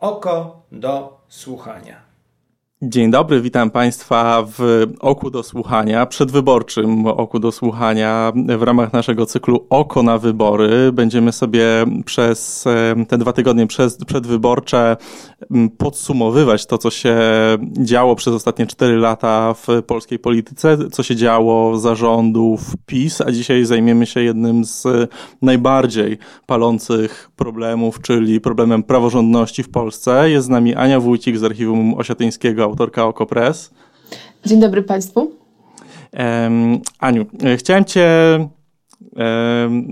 Oko do słuchania. Dzień dobry, witam Państwa w Oku do Słuchania, przedwyborczym Oku do Słuchania w ramach naszego cyklu Oko na Wybory. Będziemy sobie przez te dwa tygodnie przedwyborcze podsumowywać to, co się działo przez ostatnie cztery lata w polskiej polityce, co się działo zarządów PiS, a dzisiaj zajmiemy się jednym z najbardziej palących problemów, czyli problemem praworządności w Polsce. Jest z nami Ania Wójcik z Archiwum Osiatyńskiego autorka OKO.press. Dzień dobry Państwu. Um, Aniu, e, chciałem Cię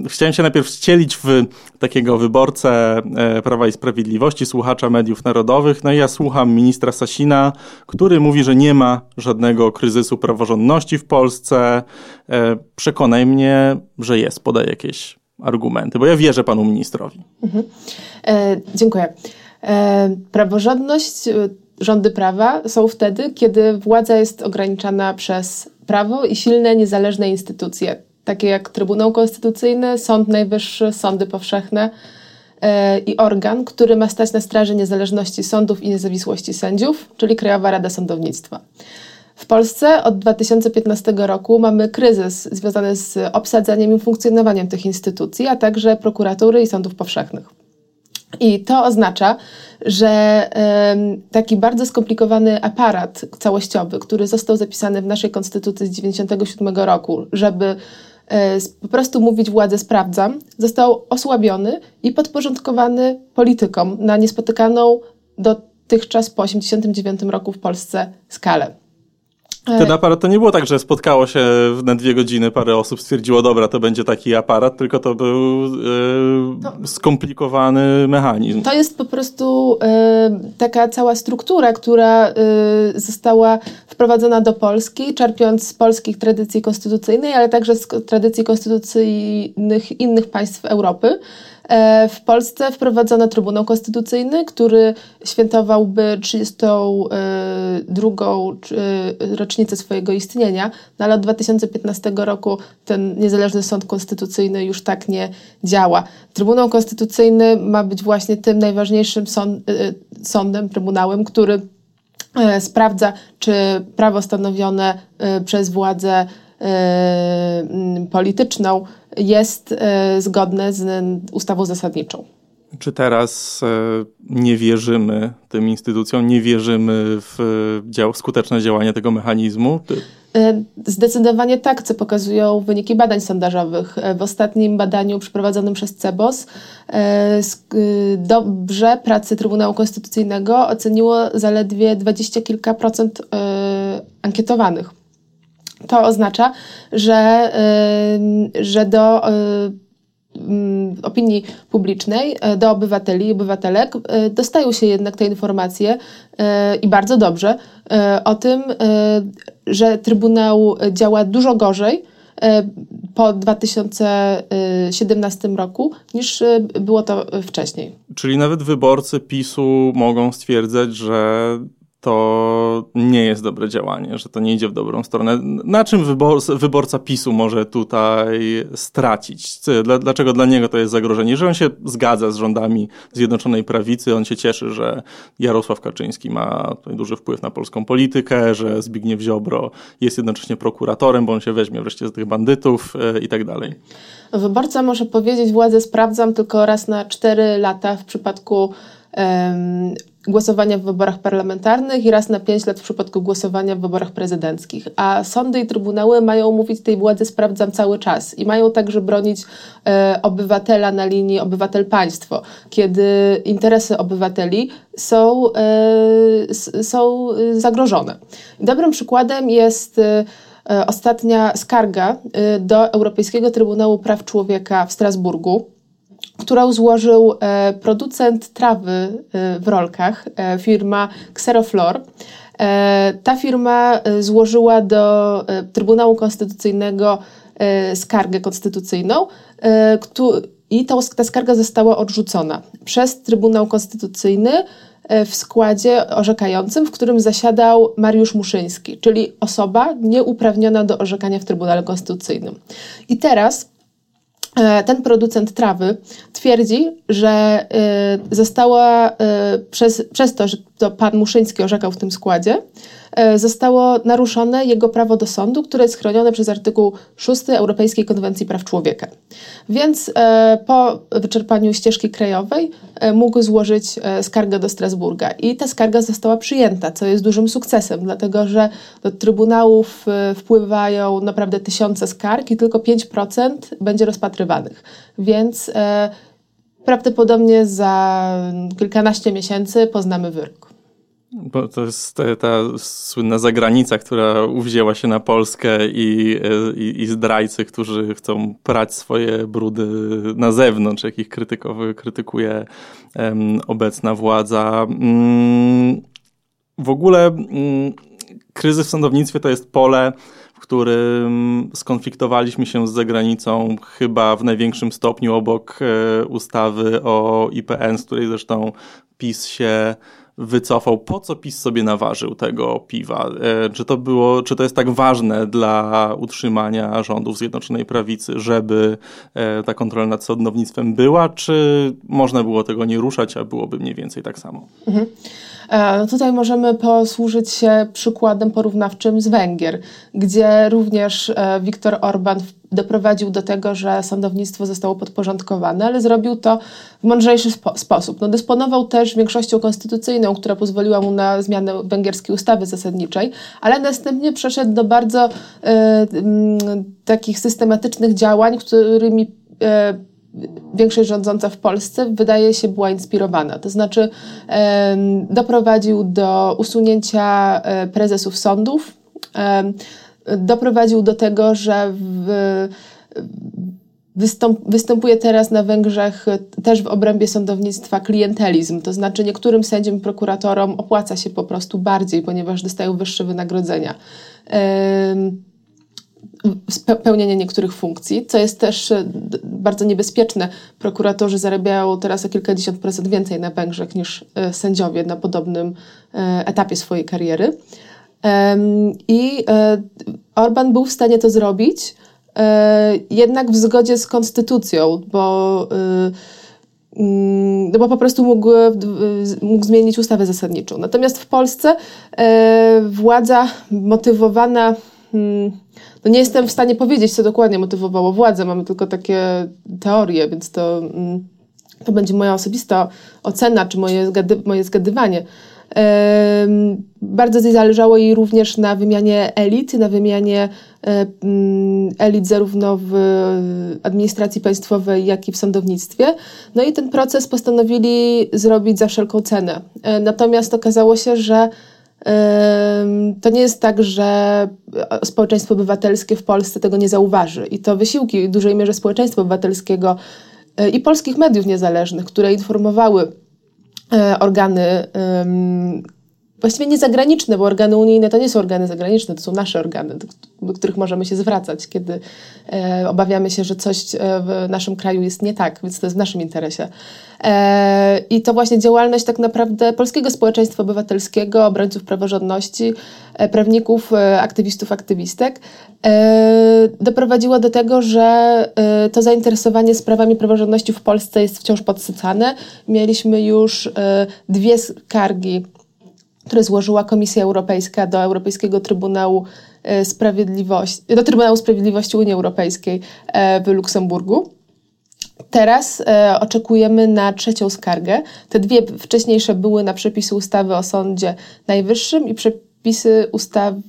Chciałem się najpierw wcielić w takiego wyborcę e, Prawa i Sprawiedliwości, słuchacza mediów narodowych. No i ja słucham ministra Sasina, który mówi, że nie ma żadnego kryzysu praworządności w Polsce. E, przekonaj mnie, że jest. Podaj jakieś argumenty, bo ja wierzę panu ministrowi. Mhm. E, dziękuję. E, praworządność rządy prawa są wtedy, kiedy władza jest ograniczana przez prawo i silne, niezależne instytucje, takie jak Trybunał Konstytucyjny, Sąd Najwyższy, sądy powszechne yy, i organ, który ma stać na straży niezależności sądów i niezawisłości sędziów, czyli Krajowa Rada Sądownictwa. W Polsce od 2015 roku mamy kryzys związany z obsadzaniem i funkcjonowaniem tych instytucji, a także prokuratury i sądów powszechnych. I to oznacza, że taki bardzo skomplikowany aparat całościowy, który został zapisany w naszej konstytucji z 1997 roku, żeby e, po prostu mówić władzę sprawdzam, został osłabiony i podporządkowany politykom na niespotykaną dotychczas po 1989 roku w Polsce skalę. Ten aparat to nie było tak, że spotkało się na dwie godziny parę osób, stwierdziło, dobra, to będzie taki aparat, tylko to był e, to, skomplikowany mechanizm. To jest po prostu e, taka cała struktura, która e, została wprowadzona do Polski, czerpiąc z polskich tradycji konstytucyjnej, ale także z tradycji konstytucyjnych innych państw Europy. E, w Polsce wprowadzono Trybunał Konstytucyjny, który świętowałby 32. E, rocznicę swojego istnienia, no ale od 2015 roku ten niezależny sąd konstytucyjny już tak nie działa. Trybunał Konstytucyjny ma być właśnie tym najważniejszym sąd, e, sądem, trybunałem, który sprawdza, czy prawo stanowione przez władzę polityczną jest e, zgodne z ustawą zasadniczą. Czy teraz e, nie wierzymy tym instytucjom, nie wierzymy w dział, skuteczne działanie tego mechanizmu? E, zdecydowanie tak, co pokazują wyniki badań sondażowych. W ostatnim badaniu przeprowadzonym przez CEBOS dobrze pracy Trybunału Konstytucyjnego oceniło zaledwie dwadzieścia kilka procent ankietowanych. To oznacza, że, że do opinii publicznej, e, do obywateli i obywatelek dostają się jednak te informacje i bardzo dobrze o tym, że Trybunał działa dużo gorzej po 2017 roku niż było to wcześniej. Czyli nawet wyborcy PiSu mogą stwierdzać, że to nie jest dobre działanie, że to nie idzie w dobrą stronę. Na czym wyborca, PiSu może tutaj stracić? Dlaczego dla niego to jest zagrożenie? Że on się zgadza z rządami Zjednoczonej Prawicy, on się cieszy, że Jarosław Kaczyński ma duży wpływ na polską politykę, że Zbigniew Ziobro jest jednocześnie prokuratorem, bo on się weźmie wreszcie z tych bandytów e, i tak dalej. Wyborca może powiedzieć, władzę sprawdzam tylko raz na cztery lata w przypadku głosowania w wyborach parlamentarnych i raz na pięć lat w przypadku głosowania w wyborach prezydenckich. A sądy i trybunały mają mówić tej władzy sprawdzam cały czas i mają także bronić e, obywatela na linii obywatel-państwo, kiedy interesy obywateli są, e, są zagrożone. Dobrym przykładem jest e, ostatnia skarga e, do Europejskiego Trybunału Praw Człowieka w Strasburgu którą złożył e, producent trawy e, w rolkach, e, firma Xeroflor. Ta firma złożyła do Trybunału Konstytucyjnego skargę konstytucyjną i ta skarga została odrzucona przez Trybunał Konstytucyjny w składzie orzekającym, w którym zasiadał Mariusz Muszyński, czyli osoba nieuprawniona do orzekania w Trybunale Konstytucyjnym. I teraz ten producent trawy twierdzi, że y, została y, przez, przez to, że to pan Muszyński orzekał w tym składzie, zostało naruszone jego prawo do sądu, które jest chronione przez artykuł 6 Europejskiej Konwencji Praw Człowieka. Więc po wyczerpaniu ścieżki krajowej mógł złożyć skargę do Strasburga i ta skarga została przyjęta, co jest dużym sukcesem, dlatego że do trybunałów wpływają naprawdę tysiące skarg i tylko 5% będzie Więc prawdopodobnie za kilkanaście miesięcy poznamy wyrok. Bo to jest ta słynna zagranica, która uwzięła się na Polskę i, i, i zdrajcy, którzy chcą prać swoje brudy na zewnątrz, jakich krytykowy, krytykuje um, obecna władza. Um, w ogóle um, kryzys w sądownictwie to jest pole, którym skonfliktowaliśmy się z zagranicą chyba w największym stopniu obok e, ustawy o IPN, z której zresztą PiS się wycofał. Po co PiS sobie naważył tego piwa? E, czy to, było, czy to jest tak ważne dla utrzymania rządów Zjednoczonej Prawicy, żeby e, ta kontrola nad sądownictwem była, czy można było tego nie ruszać, a byłoby mniej więcej tak samo? Mhm. E, tutaj możemy posłużyć się przykładem porównawczym z Węgier, gdzie również Viktor Orban doprowadził do tego, że sądownictwo zostało podporządkowane, ale zrobił to w mądrzejszy spo sposób. No, dysponował też większością konstytucyjną, która pozwoliła mu na zmianę węgierskiej ustawy zasadniczej, ale następnie przeszedł do bardzo y, takich systematycznych działań, którymi y, większość rządząca w Polsce wydaje się była inspirowana. To znaczy doprowadził do usunięcia e, prezesów sądów, doprowadził do tego, że w, występuje teraz na Węgrzech też w obrębie sądownictwa klientelizm. To znaczy niektórym sędziom prokuratorom opłaca się po prostu bardziej, ponieważ dostają wyższe wynagrodzenia. Spełnienie niektórych funkcji, co jest też e, bardzo niebezpieczne. Prokuratorzy zarabiają teraz o kilkadziesiąt procent więcej na Węgrzech niż e, sędziowie na podobnym e, etapie swojej kariery. I e, Orban był w stanie to zrobić, e, jednak w zgodzie z konstytucją, bo, e, mm, no bo po prostu mógł, mógł zmienić ustawę zasadniczą. Natomiast w Polsce władza motywowana hmm, no nie jestem w stanie powiedzieć, co dokładnie motywowało władzę, mamy tylko takie teorie, więc to, mm, to będzie moja osobista ocena, czy moje, zgady, moje zgadywanie. Bardzo zależało jej również na wymianie elit, na wymianie e, mm, elit zarówno w administracji państwowej, jak i w sądownictwie. No i ten proces postanowili zrobić za wszelką cenę. E, natomiast okazało się, że to nie jest tak, że społeczeństwo obywatelskie w Polsce tego nie zauważy. I to wysiłki w dużej mierze społeczeństwa obywatelskiego e, i polskich mediów niezależnych, które informowały organy właściwie nie zagraniczne, bo organy unijne to nie są organy zagraniczne, to są nasze organy, do, których możemy się zwracać, kiedy e, obawiamy się, że coś e, w naszym kraju jest nie tak, więc to jest w naszym interesie. E, I to właśnie działalność tak naprawdę polskiego społeczeństwa obywatelskiego, obrońców praworządności, e, prawników, e, aktywistów, aktywistek doprowadziła do tego, że to zainteresowanie sprawami praworządności w Polsce jest wciąż podsycane. Mieliśmy już dwie skargi które złożyła Komisja Europejska do Europejskiego Trybunału e, Sprawiedliwości, do Trybunału Sprawiedliwości Unii Europejskiej e, w Luksemburgu. Teraz e, oczekujemy na trzecią skargę. Te dwie wcześniejsze były na przepisy ustawy o Sądzie Najwyższym i przepisy ustawy,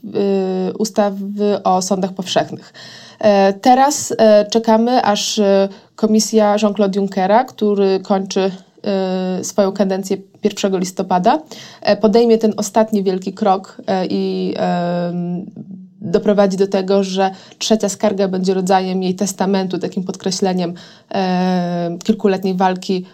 e, ustawy o sądach powszechnych. E, teraz czekamy, aż komisja Jean-Claude Junckera, który kończy swoją kadencję 1 listopada, e, podejmie ten ostatni wielki krok e, i doprowadzi do tego, że trzecia skarga będzie rodzajem jej testamentu, takim podkreśleniem e, kilkuletniej walki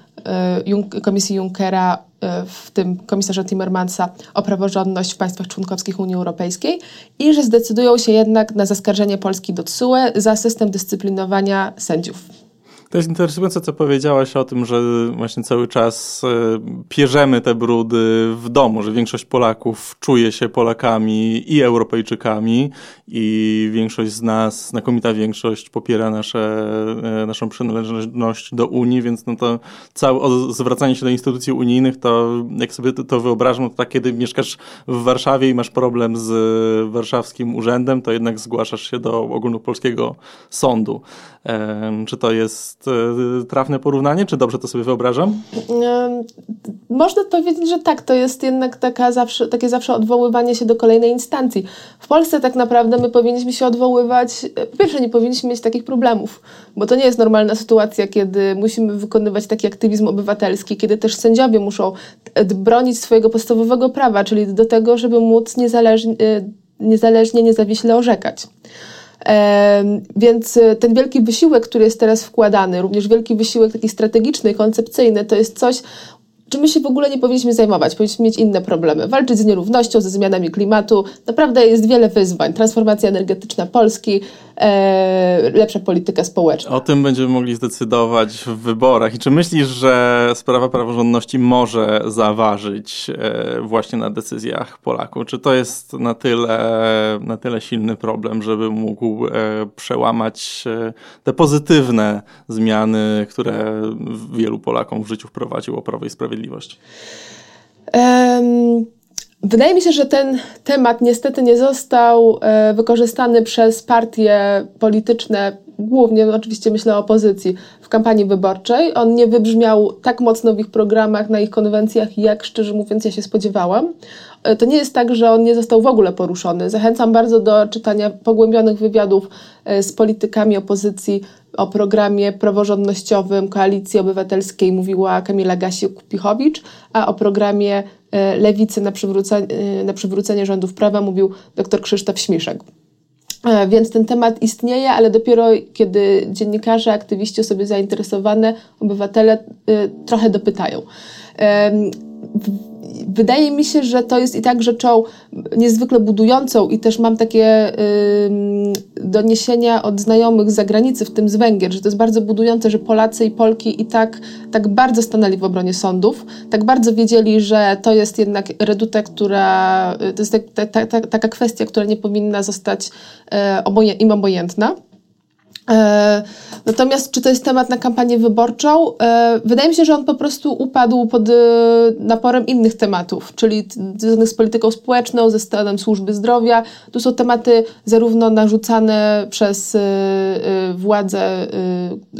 Komisji Junckera, w tym komisarza Timmermansa, o praworządność w państwach członkowskich Unii Europejskiej i że zdecydują się jednak na zaskarżenie Polski do TSUE za system dyscyplinowania sędziów. To jest interesujące, co powiedziałaś o tym, że właśnie cały czas e, pierzemy te brudy w domu, że większość Polaków czuje się Polakami i Europejczykami i większość z nas, znakomita większość popiera nasze, e, naszą przynależność do Unii, więc no to całe zwracanie się do instytucji unijnych, to jak sobie to wyobrażam, to tak kiedy mieszkasz w Warszawie i masz problem z warszawskim urzędem, to jednak zgłaszasz się do ogólnopolskiego sądu. Czy to jest e, trafne porównanie, czy dobrze to sobie wyobrażam? Można powiedzieć, że tak. To jest jednak taka zawsze, takie zawsze odwoływanie się do kolejnej instancji. W Polsce tak naprawdę my powinniśmy się odwoływać. E, po pierwsze, nie powinniśmy mieć takich problemów, bo to nie jest normalna sytuacja, kiedy musimy wykonywać taki aktywizm obywatelski, kiedy też sędziowie muszą e, bronić swojego podstawowego prawa, czyli do tego, żeby móc niezależnie, niezależnie niezawiśle orzekać. Więc e, ten wielki wysiłek, który jest teraz wkładany, również wielki wysiłek taki strategiczny, koncepcyjny, to jest coś, czym my się w ogóle nie powinniśmy zajmować. Powinniśmy mieć inne problemy. Walczyć z nierównością, ze zmianami klimatu. Naprawdę jest wiele wyzwań. Transformacja energetyczna Polski, e, lepsza polityka społeczna. O tym będziemy mogli zdecydować w wyborach. I czy myślisz, że sprawa praworządności może zaważyć e, właśnie na decyzjach Polaków? Czy to jest na tyle, na tyle silny problem, żeby mógł e, przełamać e, te pozytywne zmiany, które wielu Polakom w życiu wprowadziło Prawo i Sprawiedliwość? Um Wydaje mi się, że ten temat niestety nie został e, wykorzystany przez partie polityczne, głównie oczywiście myślę o opozycji, w kampanii wyborczej. On nie wybrzmiał tak mocno w ich programach, na ich konwencjach, jak szczerze mówiąc ja się spodziewałam. E, to nie jest tak, że on nie został w ogóle poruszony. Zachęcam bardzo do czytania pogłębionych wywiadów e, z politykami opozycji o programie praworządnościowym Koalicji Obywatelskiej mówiła Kamila Gasiuk-Pichowicz, a o programie Lewicy na przywrócenie, na przywrócenie rządów prawa mówił dr Krzysztof Śmiszek. Więc ten temat istnieje, ale dopiero kiedy dziennikarze, aktywiści, osoby zainteresowane, obywatele trochę dopytają wydaje mi się, że to jest i tak rzeczą niezwykle budującą i też mam takie doniesienia od znajomych z zagranicy, w tym z Węgier, że to jest bardzo budujące, że Polacy i Polki i tak, tak bardzo stanęli w obronie sądów, tak bardzo wiedzieli, że to jest jednak reduta, która, to jest tak, ta, ta, taka kwestia, która nie powinna zostać y, oboje, im obojętna. E, natomiast czy to jest temat na kampanię wyborczą? E, wydaje mi się, że on po prostu upadł pod e, naporem innych tematów, czyli związanych z polityką społeczną, ze stanem służby zdrowia. Tu są tematy zarówno narzucane przez władzę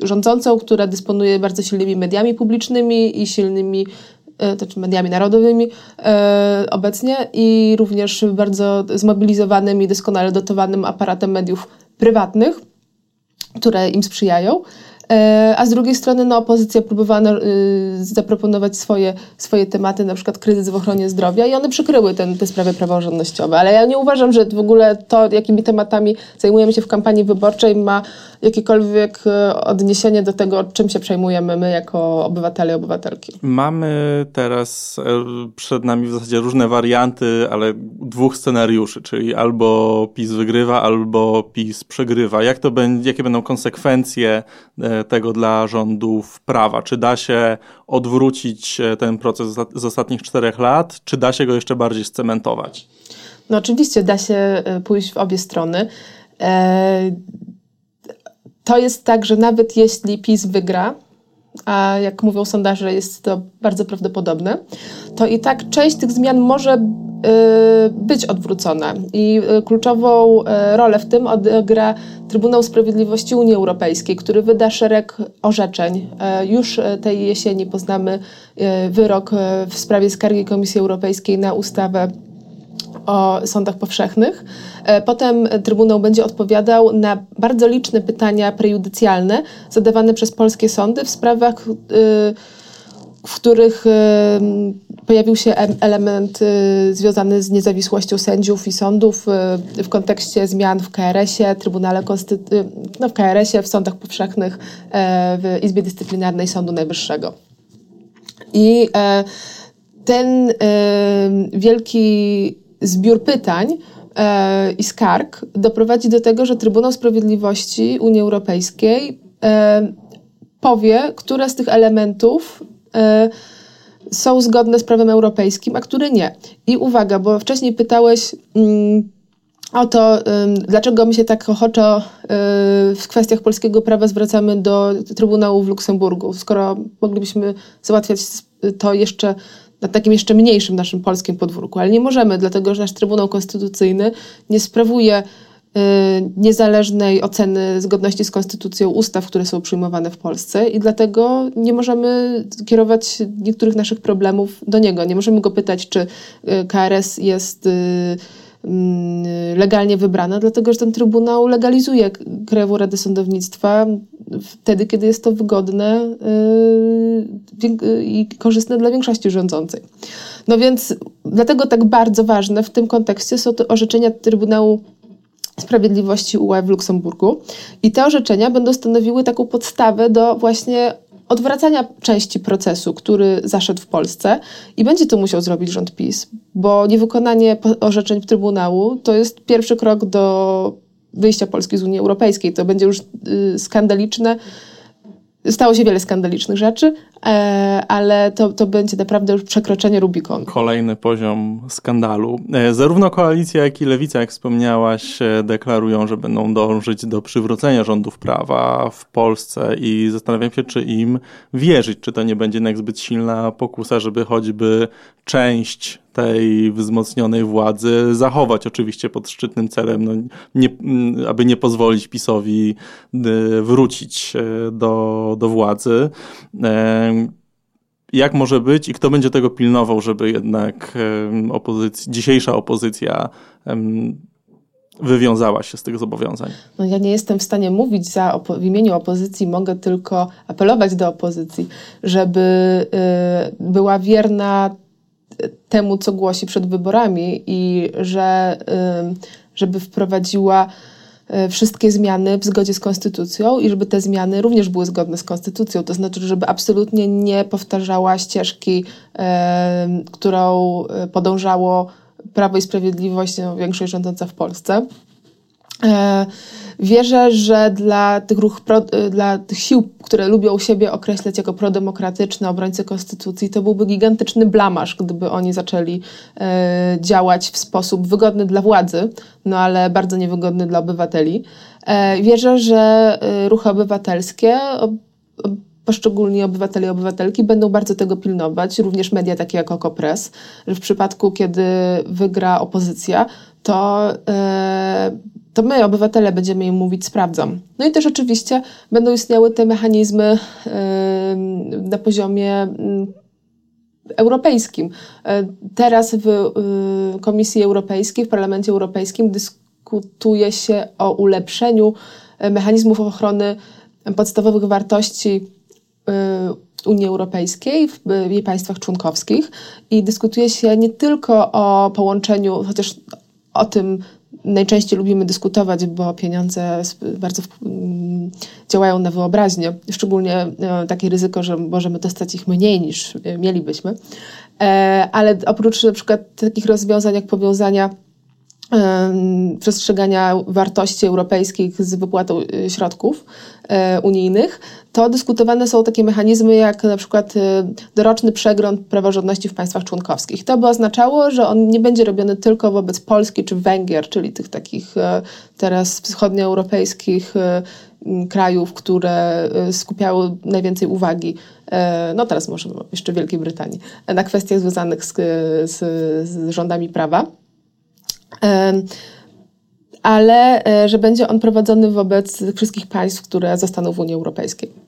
rządzącą, która dysponuje bardzo silnymi mediami publicznymi i silnymi to czy mediami narodowymi obecnie i również bardzo zmobilizowanym i doskonale dotowanym aparatem mediów prywatnych które im sprzyjają. E, a z drugiej strony no, opozycja próbowała y, zaproponować swoje, swoje tematy, na przykład kryzys w ochronie zdrowia i one przykryły ten, te sprawy praworządnościowe. Ale ja nie uważam, że w ogóle to, jakimi tematami zajmujemy się w kampanii wyborczej ma jakiekolwiek e, odniesienie do tego, czym się przejmujemy my jako obywatele i obywatelki. Mamy teraz e, przed nami w zasadzie różne warianty, ale dwóch scenariuszy, czyli albo PiS wygrywa, albo PiS przegrywa. Jak to będzie, jakie będą konsekwencje tego dla rządów prawa? Czy da się odwrócić e, ten proces z ostatnich czterech lat, czy da się go jeszcze bardziej scementować? No oczywiście da się e, pójść w obie strony. E, to jest tak, że nawet jeśli PiS wygra, a jak mówią sondaże, jest to bardzo prawdopodobne, to i tak część tych zmian może być odwrócona. I y, kluczową y, rolę w tym odegra Trybunał Sprawiedliwości Unii Europejskiej, który wyda szereg orzeczeń. Już tej jesieni poznamy wyrok w sprawie skargi Komisji Europejskiej na ustawę o sądach powszechnych. Potem Trybunał będzie odpowiadał na bardzo liczne pytania prejudycjalne zadawane przez polskie sądy w sprawach, w których pojawił się element y, związany z niezawisłością sędziów i sądów y, w kontekście zmian w KRS-ie, Trybunale y, no w KRS-ie, w sądach powszechnych, e, w Izbie Dyscyplinarnej Sądu Najwyższego. I e, ten e, wielki zbiór pytań i skarg doprowadzi do tego, że Trybunał Sprawiedliwości Unii Europejskiej powie, które z tych elementów są zgodne z prawem europejskim, a które nie. I uwaga, bo wcześniej pytałeś mm, o to, dlaczego my się tak ochoczo w kwestiach polskiego prawa zwracamy do Trybunału w Luksemburgu, skoro moglibyśmy załatwiać to jeszcze na takim jeszcze mniejszym naszym polskim podwórku, ale nie możemy, dlatego że nasz Trybunał Konstytucyjny nie sprawuje Y, niezależnej oceny zgodności z konstytucją ustaw, które są przyjmowane w Polsce i dlatego nie możemy kierować niektórych naszych problemów do niego. Nie możemy go pytać, czy y, KRS jest y, mm, legalnie wybrana, dlatego że ten Trybunał legalizuje Krajową Radę Sądownictwa wtedy, kiedy jest to wygodne i korzystne dla większości rządzącej. No więc dlatego tak bardzo ważne w tym kontekście są te orzeczenia Trybunału Sprawiedliwości UE w Luksemburgu. I te orzeczenia będą stanowiły taką podstawę do właśnie odwracania części procesu, który zaszedł w Polsce i będzie to musiał zrobić rząd PiS, bo niewykonanie orzeczeń Trybunału to jest pierwszy krok do wyjścia Polski z Unii Europejskiej. To będzie już y, skandaliczne Stało się wiele skandalicznych rzeczy, e, ale to, to będzie naprawdę już przekroczenie Rubikonu. Kolejny poziom skandalu. E, zarówno koalicja, jak i lewica, jak wspomniałaś, e, deklarują, że będą dążyć do przywrócenia rządów prawa w Polsce i zastanawiam się, czy im wierzyć, czy to nie będzie jednak zbyt silna pokusa, żeby choćby część tej wzmocnionej władzy zachować oczywiście pod szczytnym celem, no, nie, aby nie pozwolić PiSowi y, wrócić e, do, do władzy. E, jak może być i kto będzie tego pilnował, żeby jednak dzisiejsza opozycja wywiązała się z tych zobowiązań? No ja nie jestem w stanie mówić za w imieniu opozycji, mogę tylko apelować do opozycji, żeby y, była wierna temu, co głosi przed wyborami i że, żeby wprowadziła y, wszystkie zmiany w zgodzie z konstytucją i żeby te zmiany również były zgodne z konstytucją. To znaczy, żeby absolutnie nie powtarzała ścieżki, którą y, podążało Prawo i Sprawiedliwość, no, większość rządząca w Polsce. E, wierzę, że dla tych, ruch pro, y, dla tych sił, które lubią siebie określać jako prodemokratyczne, obrońcy konstytucji, to byłby gigantyczny blamasz, gdyby oni zaczęli e, działać w sposób wygodny dla władzy, no ale bardzo niewygodny dla obywateli. E, wierzę, że e, ruchy obywatelskie, ob, ob, poszczególni obywatele i obywatelki będą bardzo tego pilnować, również media takie jak Okopres, że w przypadku, kiedy wygra opozycja, to e, to my, obywatele, będziemy im mówić sprawdzam. No i też oczywiście będą istniały te mechanizmy na poziomie mm, europejskim. E, teraz w y, Komisji Europejskiej, w Parlamencie Europejskim dyskutuje się o ulepszeniu e, mechanizmów ochrony podstawowych wartości y, Unii Europejskiej w jej państwach członkowskich i dyskutuje się nie tylko o połączeniu, chociaż o tym najczęściej lubimy dyskutować, bo pieniądze bardzo mm, działają na wyobraźnię, szczególnie e, takie ryzyko, że możemy dostać ich mniej niż e, mielibyśmy. E, ale oprócz na przykład takich rozwiązań jak powiązania przestrzegania wartości europejskich z wypłatą y, środków e, unijnych, to dyskutowane są takie mechanizmy jak na przykład y, doroczny przegląd praworządności w państwach członkowskich. To by oznaczało, że on nie będzie robiony tylko wobec Polski czy Węgier, czyli tych takich e, teraz wschodnioeuropejskich e, krajów, które skupiały najwięcej uwagi, no teraz może jeszcze Wielkiej Brytanii, na kwestiach związanych z, z, z rządami prawa ale e, że będzie on prowadzony wobec wszystkich państw, które zostaną w Unii Europejskiej.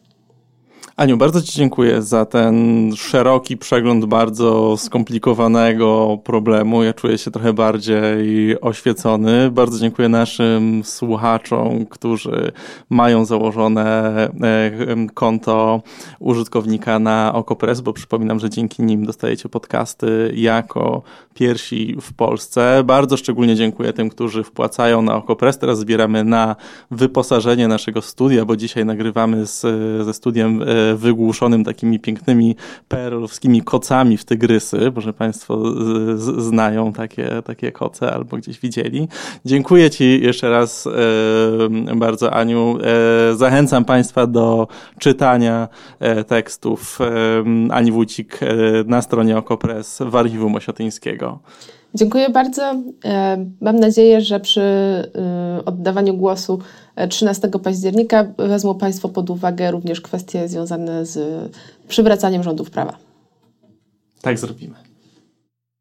Aniu, bardzo Ci dziękuję za ten szeroki przegląd bardzo skomplikowanego problemu. Ja czuję się trochę bardziej oświecony. Bardzo dziękuję naszym słuchaczom, którzy mają założone e, konto użytkownika na OkoPress, bo przypominam, że dzięki nim dostajecie podcasty jako pierwsi w Polsce. Bardzo szczególnie dziękuję tym, którzy wpłacają na OkoPress. Teraz zbieramy na wyposażenie naszego studia, bo dzisiaj nagrywamy z, ze studiem e, wygłuszonym takimi pięknymi perlowskimi kocami w tygrysy, może Państwo znają takie, takie koce albo gdzieś widzieli. Dziękuję Ci jeszcze raz bardzo, Aniu. Zachęcam Państwa do czytania tekstów Ani Wójcik na stronie Okopres w archiwum Osiotyńskiego. Dziękuję bardzo. E, mam nadzieję, że przy e, oddawaniu głosu 13 e, października wezmą Państwo pod uwagę również kwestie związane z przywracaniem rządów prawa. Tak zrobimy.